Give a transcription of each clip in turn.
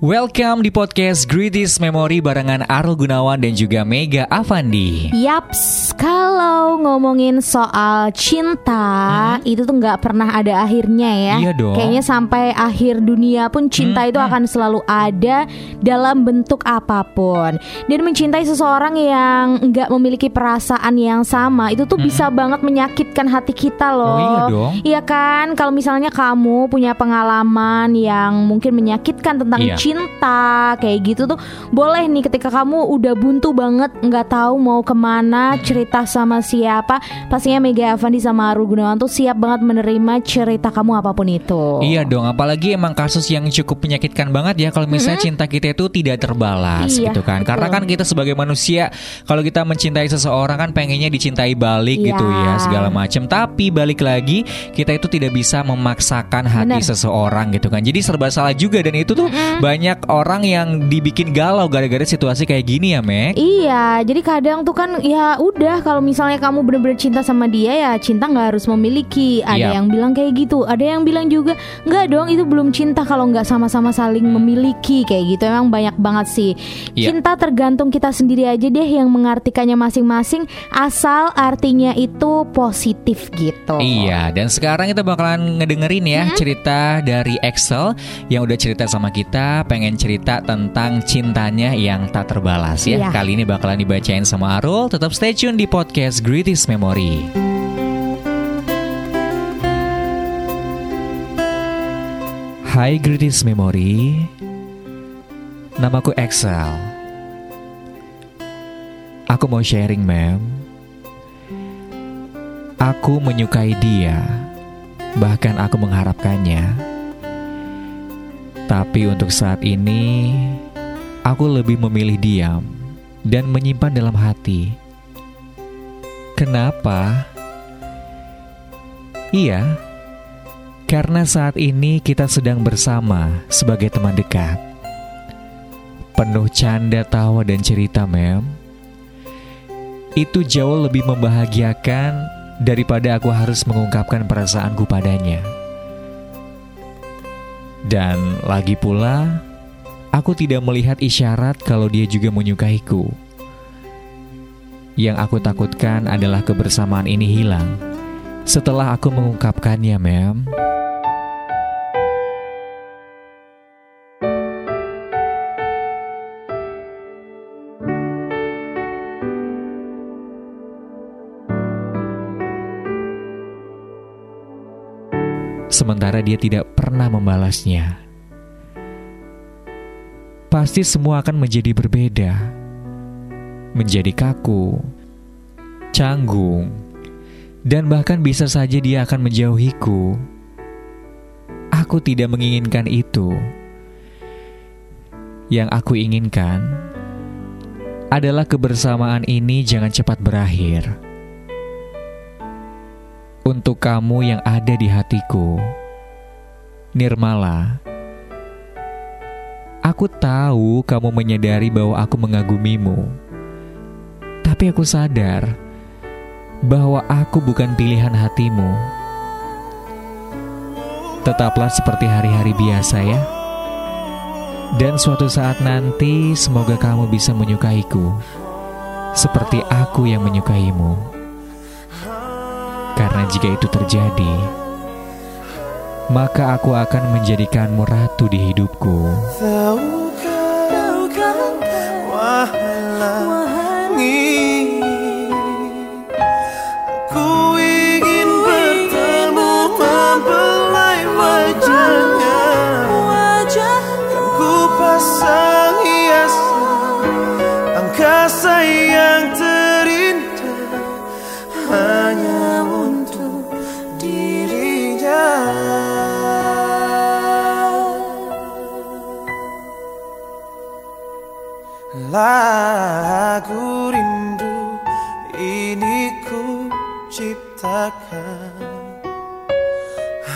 Welcome di podcast Greatest Memory barengan Arul Gunawan dan juga Mega Avandi. Yaps, kalau ngomongin soal cinta itu tuh nggak pernah ada akhirnya ya. Iya dong. Kayaknya sampai akhir dunia pun cinta itu akan selalu ada dalam bentuk apa pun. Dan mencintai seseorang yang nggak memiliki perasaan yang sama itu tuh bisa banget menyakitkan hati kita loh. Oh, iya dong. Iya kan? Kalau misalnya kamu punya pengalaman yang mungkin menyakitkan tentang Iya. cinta kayak gitu tuh boleh nih ketika kamu udah buntu banget nggak tahu mau ke mana cerita sama siapa pastinya Mega Avandi sama Aru Gunawan tuh siap banget menerima cerita kamu apa pun itu. Iya dong, apalagi emang kasus yang cukup menyakitkan banget ya kalau misalnya cinta kita itu tidak terbalas Iya, gitu kan. Karena betul. kan kita sebagai manusia kalau kita mencintai seseorang kan pengennya dicintai balik Iya. gitu ya segala macam. Tapi balik lagi kita itu tidak bisa memaksakan hati Bener. seseorang gitu kan. Jadi serba salah juga dan itu tuh banyak orang yang dibikin galau gara-gara situasi kayak gini ya, Mek. Iya, jadi kadang tuh kan ya udah kalau misalnya kamu bener-bener cinta sama dia ya cinta nggak harus memiliki. Ada Yap. yang bilang kayak gitu, ada yang bilang juga nggak dong itu belum cinta kalau nggak sama-sama saling memiliki kayak gitu. Emang banyak banget sih. Iya. Cinta tergantung kita sendiri aja deh yang mengartikannya masing-masing. Asal artinya itu positif gitu. Iya, dan sekarang kita bakalan ngedengerin ya cerita dari Excel yang udah cerita sama kita, pengen cerita tentang cintanya yang tak terbalas ya. Iya. Kali ini bakalan dibacain sama Arul. Tetap stay tune di podcast Greatest Memory. Hai Greatest Memory, namaku Excel. Aku mau sharing, mem. Aku menyukai dia, bahkan aku mengharapkannya. Tapi untuk saat ini, aku lebih memilih diam dan menyimpan dalam hati. Kenapa? Iya, karena saat ini kita sedang bersama sebagai teman dekat. Penuh canda, tawa, dan cerita, mem. Itu jauh lebih membahagiakan daripada aku harus mengungkapkan perasaanku padanya. Dan lagi pula, aku tidak melihat isyarat kalau dia juga menyukaiku. Yang aku takutkan adalah kebersamaan ini hilang setelah aku mengungkapkannya, mem. Sementara dia tidak pernah membalasnya. Pasti semua akan menjadi berbeda, menjadi kaku, canggung, dan bahkan bisa saja dia akan menjauhiku. Aku tidak menginginkan itu. Yang aku inginkan adalah kebersamaan ini jangan cepat berakhir untuk kamu yang ada di hatiku. Nirmala, aku tahu kamu menyadari bahwa aku mengagumimu. Tapi aku sadar bahwa aku bukan pilihan hatimu. Tetaplah seperti hari-hari biasa ya. Dan suatu saat nanti semoga kamu bisa menyukaiku seperti aku yang menyukaimu. Karena jika itu terjadi, maka aku akan menjadikanmu ratu di hidupku. Tahukah Lagu rindu ini ku ciptakan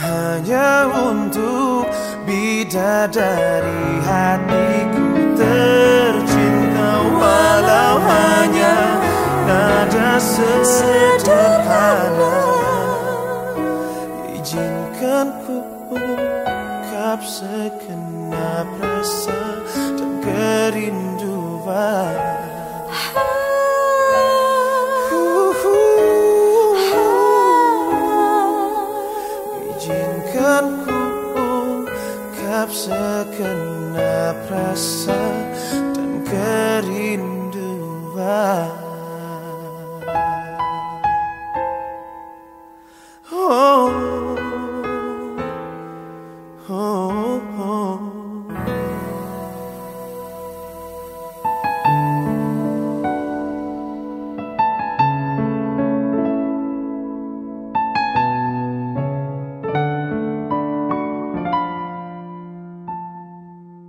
Hanya untuk bidadari hatiku tercinta Walau hanya nada sesederhana. Izinkan ku ungkap sekenap rasa dan kerindu Izinkan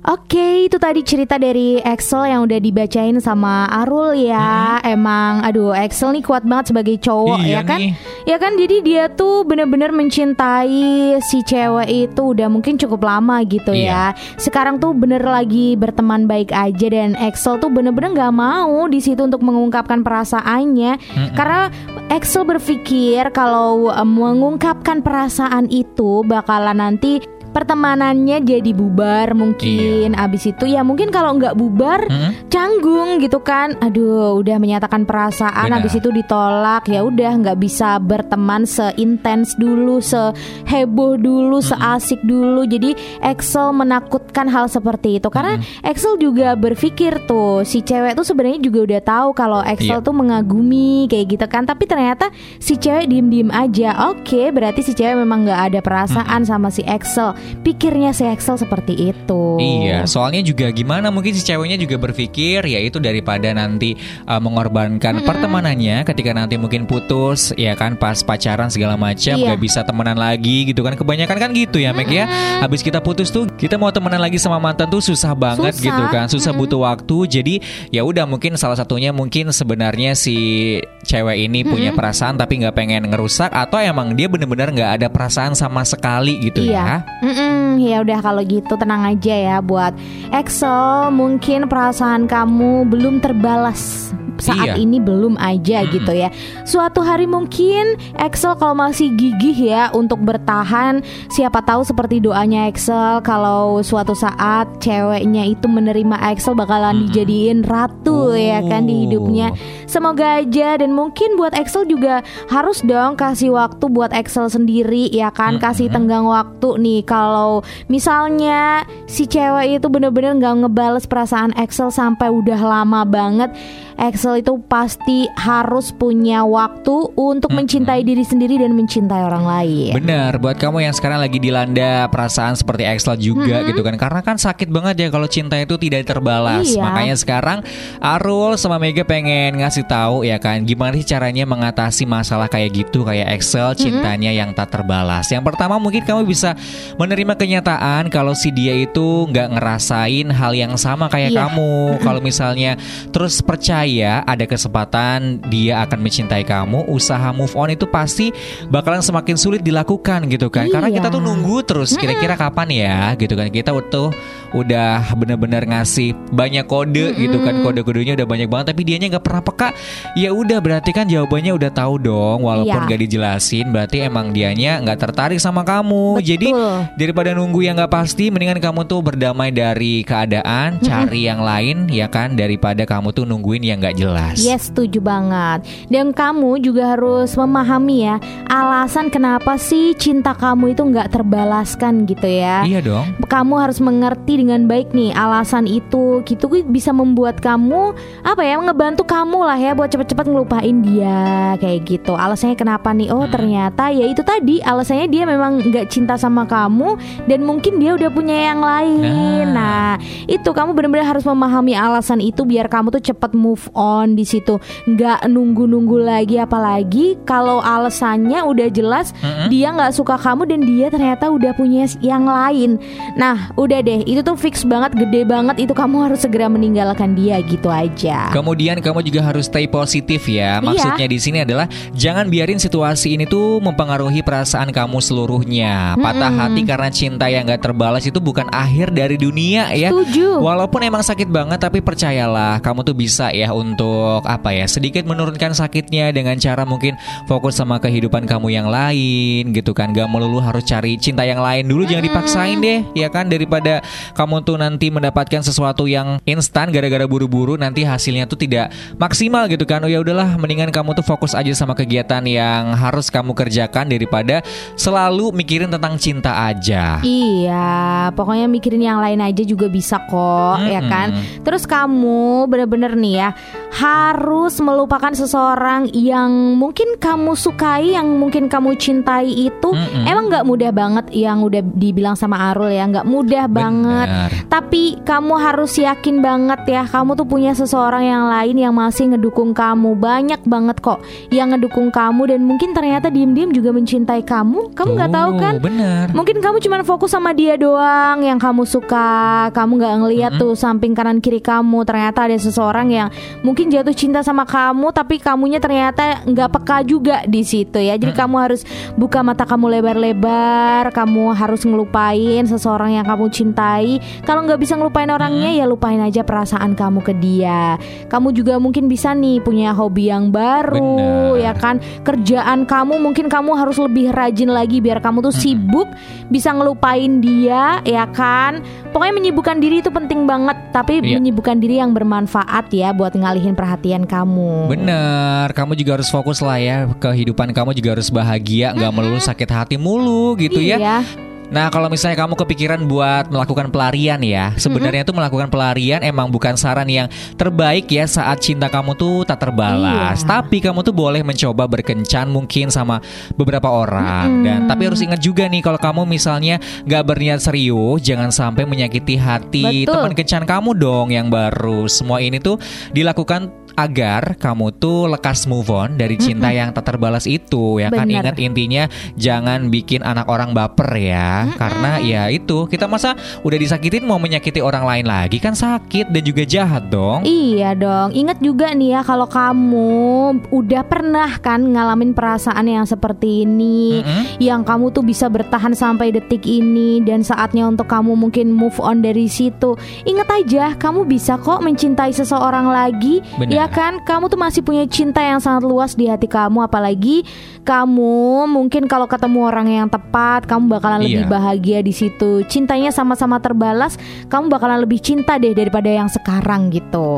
Oke, itu tadi cerita dari Excel yang udah dibacain sama Arul ya. Emang, aduh, Excel nih kuat banget sebagai cowok Iya ya kan? nih. Ya kan, jadi dia tuh bener-bener mencintai si cewek itu udah mungkin cukup lama gitu Iya. ya. Sekarang tuh bener lagi berteman baik aja dan Excel tuh bener-bener nggak mau di situ untuk mengungkapkan perasaannya karena Excel berpikir kalau eh, mengungkapkan perasaan itu bakalan nanti pertemanannya jadi bubar mungkin. Abis itu ya mungkin kalau nggak bubar Mm-mm. canggung gitu kan. Aduh udah menyatakan perasaan Benar. abis itu ditolak. Ya udah nggak bisa berteman seintens dulu seheboh dulu seasik dulu. Jadi Excel menakutkan hal seperti itu. Karena Excel juga berpikir tuh si cewek tuh sebenarnya juga udah tahu kalau Excel Iya. tuh mengagumi kayak gitu kan. Tapi ternyata si cewek diem diem aja. Oke berarti si cewek memang nggak ada perasaan sama si Excel pikirnya si Excel seperti itu Iya, soalnya juga gimana mungkin si ceweknya juga berpikir ya itu daripada nanti uh, mengorbankan pertemanannya ketika nanti mungkin putus ya kan pas pacaran segala macam Iya. nggak bisa temenan lagi gitu kan kebanyakan kan gitu ya Meg ya. Habis kita putus tuh kita mau temenan lagi sama mantan tuh susah banget Susah. gitu kan, susah butuh waktu. Jadi ya udah mungkin salah satunya mungkin sebenarnya si cewek ini punya perasaan tapi nggak pengen ngerusak atau emang dia bener-bener nggak ada perasaan sama sekali gitu Iya. ya. Mm-mm, ya udah kalau gitu tenang aja ya buat Excel. Mungkin perasaan kamu belum terbalas saat Iya. ini belum aja Mm-mm. gitu ya. Suatu hari mungkin Excel kalau masih gigih ya untuk bertahan, siapa tahu seperti doanya Excel kalau suatu saat ceweknya itu menerima Excel bakalan Mm-mm. dijadiin ratu ya kan di Oh. hidupnya. Semoga aja dan mungkin buat Excel juga harus dong kasih waktu buat Excel sendiri ya kan Mm-mm. kasih tenggang waktu nih kalau misalnya si cewek itu bener-bener nggak ngebales perasaan Excel sampai udah lama banget Excel itu pasti harus punya waktu untuk mencintai diri sendiri dan mencintai orang lain. Bener, buat kamu yang sekarang lagi dilanda perasaan seperti Excel juga gitu kan. Karena kan sakit banget ya kalau cinta itu tidak terbalas. Iya. Makanya sekarang Arul sama Mega pengen ngasih tahu ya kan Gimana sih caranya mengatasi masalah kayak gitu Kayak Excel cintanya yang tak terbalas. Yang pertama mungkin kamu bisa menerima kenyataan Kalau si dia itu nggak ngerasain hal yang sama kayak Iya. kamu. Kalau misalnya terus percaya ada kesempatan dia akan mencintai kamu Usaha move on itu pasti bakalan semakin sulit dilakukan gitu kan. Karena Iya. kita tuh nunggu terus kira-kira kapan ya gitu kan. Kita tuh udah bener-bener ngasih banyak kode gitu kan kode-kodenya udah banyak banget tapi dianya nggak pernah peka ya udah berarti kan jawabannya udah tahu dong walaupun Iya. nggak dijelasin berarti emang dianya nggak tertarik sama kamu jadi Betul. daripada nunggu yang nggak pasti mendingan kamu tuh berdamai dari keadaan cari yang lain ya kan daripada kamu tuh nungguin yang nggak jelas Yes, setuju banget. Dan kamu juga harus memahami ya alasan kenapa sih cinta kamu itu nggak terbalaskan gitu ya. iya dong Kamu harus mengerti dengan baik nih alasan itu. Gitu bisa membuat kamu apa ya ngebantu kamu lah ya buat cepet-cepet ngelupain dia kayak gitu. Alasannya kenapa nih? Oh ternyata ya itu tadi alasannya dia memang nggak cinta sama kamu dan mungkin dia udah punya yang lain. Nah. Nah itu kamu benar-benar harus memahami alasan itu biar kamu tuh cepet move on di situ, nggak nunggu-nunggu lagi apalagi kalau alasannya udah jelas Mm-mm. dia nggak suka kamu dan dia ternyata udah punya yang lain. Nah, udah deh, itu tuh fix banget, gede banget itu kamu harus segera meninggalkan dia gitu aja. Kemudian kamu juga harus stay positif ya. Maksudnya di sini adalah jangan biarin situasi ini tuh mempengaruhi perasaan kamu seluruhnya. Patah hati karena cinta yang gak terbalas itu bukan akhir dari dunia ya. Setuju. Walaupun emang sakit banget tapi percayalah kamu tuh bisa ya untuk apa ya sedikit menurunkan sakitnya dengan cara mungkin fokus sama kehidupan kamu yang lain gitu kan. Gak melulu harus cari cinta yang lain dulu jangan dipaksain deh ya kan daripada kamu tuh nanti mendapatkan sesuatu yang instan gara-gara buru-buru nanti hasilnya tuh tidak maksimal gitu kan. Oh ya udahlah mendingan kamu tuh fokus aja sama kegiatan yang harus kamu kerjakan daripada selalu mikirin tentang cinta aja. Iya, pokoknya mikirin yang lain aja juga bisa kok, ya Mm-mm. kan? Terus kamu bener-bener nih ya harus melupakan seseorang yang mungkin kamu sukai, yang mungkin kamu cintai itu Mm-mm. emang nggak mudah banget yang udah dibilang sama Arul ya, nggak mudah banget. Bener. Tapi kamu harus yakin banget ya, kamu tuh punya seseorang yang lain yang masih ngedukung kamu. Banyak banget kok yang ngedukung kamu dan mungkin ternyata diem-diem juga mencintai kamu. Kamu nggak tahu kan? Bener. Mungkin kamu cuma fokus sama dia doang yang kamu suka. Kamu nggak ngeliat tuh samping kanan kiri kamu. Ternyata ada seseorang yang mungkin jatuh cinta sama kamu, tapi kamunya ternyata nggak peka juga di situ ya. Jadi kamu harus buka mata kamu lebar-lebar. Kamu harus ngelupain seseorang yang kamu cintai. Kalau nggak bisa ngelupain orangnya, ya lupain aja perasaan kamu ke dia. Kamu juga mungkin bisa nih punya hobi yang baru, Bener. ya kan? Kerjaan kamu mungkin kamu harus lebih rajin lagi biar kamu tuh sibuk bisa ngelupain dia ya kan pokoknya menyibukkan diri itu penting banget tapi Iya. menyibukkan diri yang bermanfaat ya buat ngalihin perhatian kamu Bener, kamu juga harus fokus lah ya kehidupan kamu juga harus bahagia, nggak melulu sakit hati mulu gitu ya. Nah kalau misalnya kamu kepikiran buat melakukan pelarian ya, sebenarnya tuh melakukan pelarian emang bukan saran yang terbaik ya saat cinta kamu tuh tak terbalas. Iya. Tapi kamu tuh boleh mencoba berkencan mungkin sama beberapa orang. Dan tapi harus ingat juga nih kalau kamu misalnya nggak berniat serius, jangan sampai menyakiti hati teman kencan kamu dong yang baru. Semua ini tuh dilakukan agar kamu tuh lekas move on dari cinta yang tak terbalas itu ya kan Bener. ingat intinya jangan bikin anak orang baper ya karena ya itu kita masa udah disakitin mau menyakiti orang lain lagi kan sakit dan juga jahat dong Iya dong, ingat juga nih ya kalau kamu udah pernah kan ngalamin perasaan yang seperti ini, Mm-mm. yang kamu tuh bisa bertahan sampai detik ini dan saatnya untuk kamu mungkin move on dari situ. Ingat aja, kamu bisa kok mencintai seseorang lagi, Benar. ya kan? Kamu tuh masih punya cinta yang sangat luas di hati kamu, apalagi kamu mungkin kalau ketemu orang yang tepat, kamu bakalan lebih Iya. bahagia di situ. Cintanya sama-sama terbalas, kamu bakalan lebih cinta deh daripada yang sekarang gitu.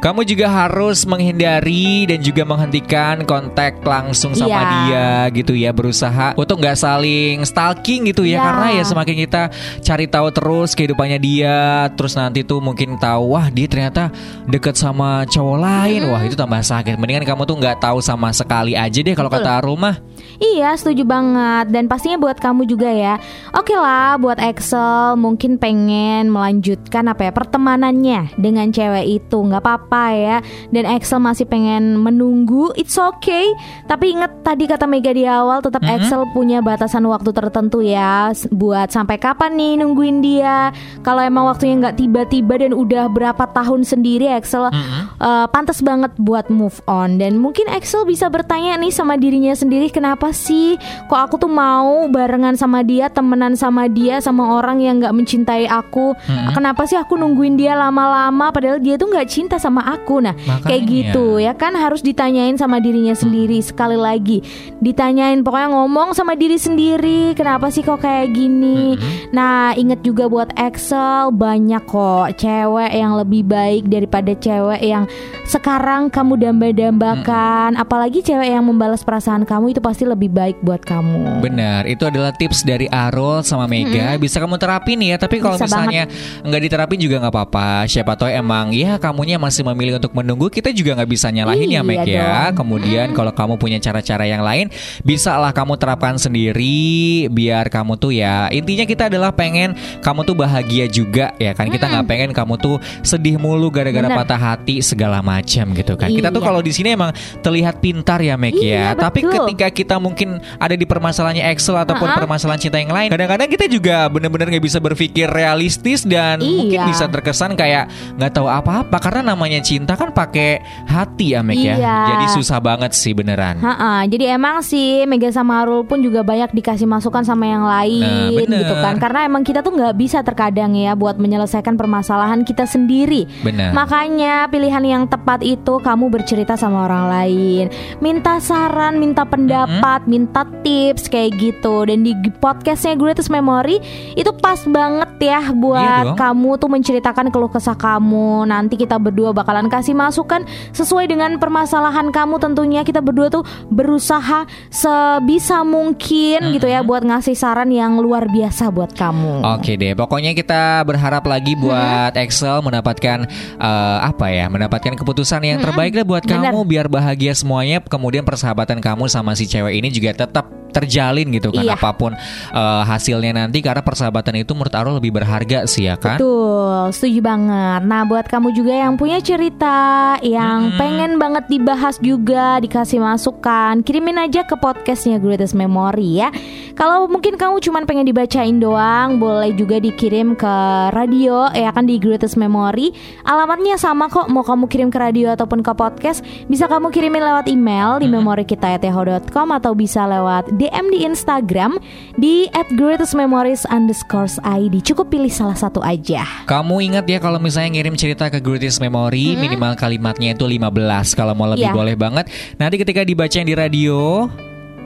kamu juga harus menghindari dan juga menghentikan kontak langsung sama Iya. dia gitu ya berusaha untuk nggak saling stalking gitu ya Iya. karena ya semakin kita cari tahu terus kehidupannya dia terus nanti tuh mungkin tahu wah dia ternyata deket sama cowok lain wah itu tambah sakit. Mendingan kamu tuh nggak tahu sama sekali aja deh kalau kata rumah Iya, setuju banget. Dan pastinya buat kamu juga ya. Oke lah, buat Excel mungkin pengen melanjutkan apa ya pertemanannya dengan cewek itu, nggak apa-apa ya. Dan Excel masih pengen menunggu, it's okay. Tapi inget tadi kata Mega di awal, tetap Mhm. Excel punya batasan waktu tertentu ya. Buat sampai kapan nih nungguin dia? Kalau emang waktunya nggak tiba-tiba dan udah berapa tahun sendiri, Excel Mm-mm. uh, pantas banget buat move on dan mungkin Axel bisa bertanya nih sama dirinya sendiri kenapa sih? Kok aku tuh mau barengan sama dia temenan sama dia sama orang yang nggak mencintai aku? Mm-mm. kenapa sih aku nungguin dia lama-lama padahal dia tuh nggak cinta sama aku? Nah kayak Makanya. gitu ya kan? Harus ditanyain sama dirinya sendiri sekali lagi. Ditanyain pokoknya ngomong sama diri sendiri kenapa sih kok kayak gini? Nah, inget juga buat Excel banyak kok cewek yang lebih baik daripada cewek yang sekarang kamu damba-dambakan. Apalagi cewek yang membalas perasaan kamu itu pasti lebih lebih baik buat kamu. Benar, itu adalah tips dari Arul sama Mega. Bisa kamu terapin ya, tapi kalau Bisa misalnya nggak diterapin juga nggak apa-apa. Siapa tahu emang ya kamunya masih memilih untuk menunggu, kita juga nggak bisa nyalahin ya Iya Meg ya. Kemudian kalau kamu punya cara-cara yang lain, bisa lah kamu terapkan sendiri biar kamu tuh ya intinya kita adalah pengen kamu tuh bahagia juga ya kan. Kita nggak pengen kamu tuh sedih mulu gara-gara patah hati segala macam gitu kan. Kita tuh Iya. kalau di sini emang terlihat pintar ya Meg ya. Iya, Tapi betul. ketika kita mungkin ada di permasalahannya Excel ataupun Ha-ha. permasalahan cinta yang lain, kadang-kadang kita juga benar-benar nggak bisa berpikir realistis dan mungkin Iya. bisa terkesan kayak nggak tahu apa-apa karena namanya cinta kan pakai hati ya Meg ya. Iya. Jadi susah banget sih beneran. Ha-ha, jadi emang sih Mega sama Arul pun juga banyak dikasih masukan sama yang lain Nah, bener. gitu kan karena emang kita tuh nggak bisa terkadang ya buat menyelesaikan permasalahan kita sendiri Benar. makanya pilihan yang tepat itu kamu bercerita sama orang lain minta saran minta pendapat minta tips kayak gitu dan di podcastnya Greatest Memory itu pas banget ya Iya buat dong. kamu tuh menceritakan keluh kesah kamu nanti kita berdua bakalan kasih masukan sesuai dengan permasalahan kamu tentunya kita berdua tuh berusaha sebisa mungkin gitu ya buat ngasih saran yang luar biasa buat kamu. Oke deh, pokoknya kita berharap lagi buat Excel mendapatkan eh, apa ya, mendapatkan keputusan yang terbaik lah buat Bener. kamu biar bahagia semuanya. Kemudian persahabatan kamu sama si cewek ini juga tetap terjalin gitu kan Iya. apa pun eh, hasilnya nanti karena persahabatan itu menurut Arul lebih berharga sih ya kan. Betul, setuju banget. Nah, buat kamu juga yang punya cerita yang Mm-mm. pengen banget dibahas juga, dikasih masukan, kirimin aja ke podcastnya Greatest Memory ya. Kalau mungkin kamu cuma pengen dibacain doang, boleh juga dikirim ke radio ya kan di Greatest Memory. Alamatnya sama kok, mau kamu kirim ke radio ataupun ke podcast, bisa kamu kirimin lewat email di memori kita atau bisa lewat DM di Instagram di @greatestmemories underscore ID. Cukup pilih salah satu aja. Kamu ingat ya kalau misalnya ngirim cerita ke Greatest Memory minimal kalimatnya itu 15 kalau mau lebih Iya. boleh banget. Nanti ketika dibacain di radio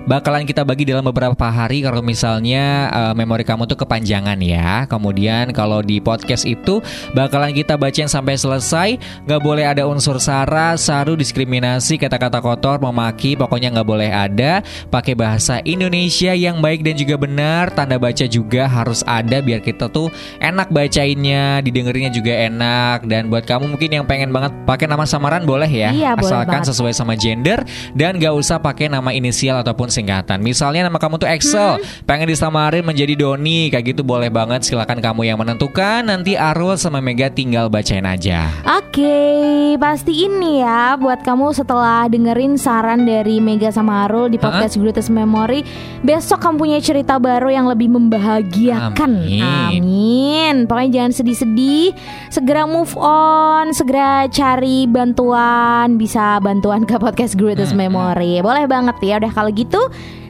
bakalan kita bagi dalam beberapa hari kalau misalnya eh, memori kamu tuh kepanjangan ya. Kemudian kalau di podcast itu bakalan kita bacain sampai selesai. Nggak boleh ada unsur sara, saru, diskriminasi, kata-kata kotor, memaki, pokoknya nggak boleh ada. Pakai bahasa Indonesia yang baik dan juga benar. Tanda baca juga harus ada biar kita tuh enak bacainnya, didengerinnya juga enak. Dan buat kamu mungkin yang pengen banget pakai nama samaran boleh ya, Iya, boleh asalkan banget. sesuai sama gender dan gak usah pakai nama inisial ataupun singkatan. Misalnya nama kamu tuh Excel, pengen disamarin menjadi Doni, kayak gitu boleh banget. Silakan kamu yang menentukan. Nanti Arul sama Mega tinggal bacain aja. Oke, pasti ini ya buat kamu setelah dengerin saran dari Mega sama Arul di podcast Greatest Memory, besok kamu punya cerita baru yang lebih membahagiakan. Amin. Amin. Pokoknya jangan sedih-sedih, segera move on, segera cari bantuan, bisa bantuan ke podcast Greatest Memory. Boleh banget ya. Udah kalau gitu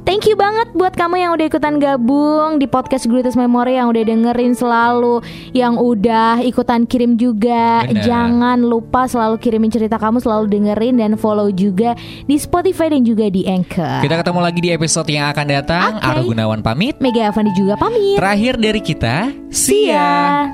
Thank you banget buat kamu yang udah ikutan gabung di podcast Greatest Memory yang udah dengerin selalu, yang udah ikutan kirim juga. Bener. Jangan lupa selalu kirimin cerita kamu, selalu dengerin dan follow juga di Spotify dan juga di Anchor. Kita ketemu lagi di episode yang akan datang. Oke. Arul Gunawan pamit. Mega Avandi juga pamit. Terakhir dari kita, See ya.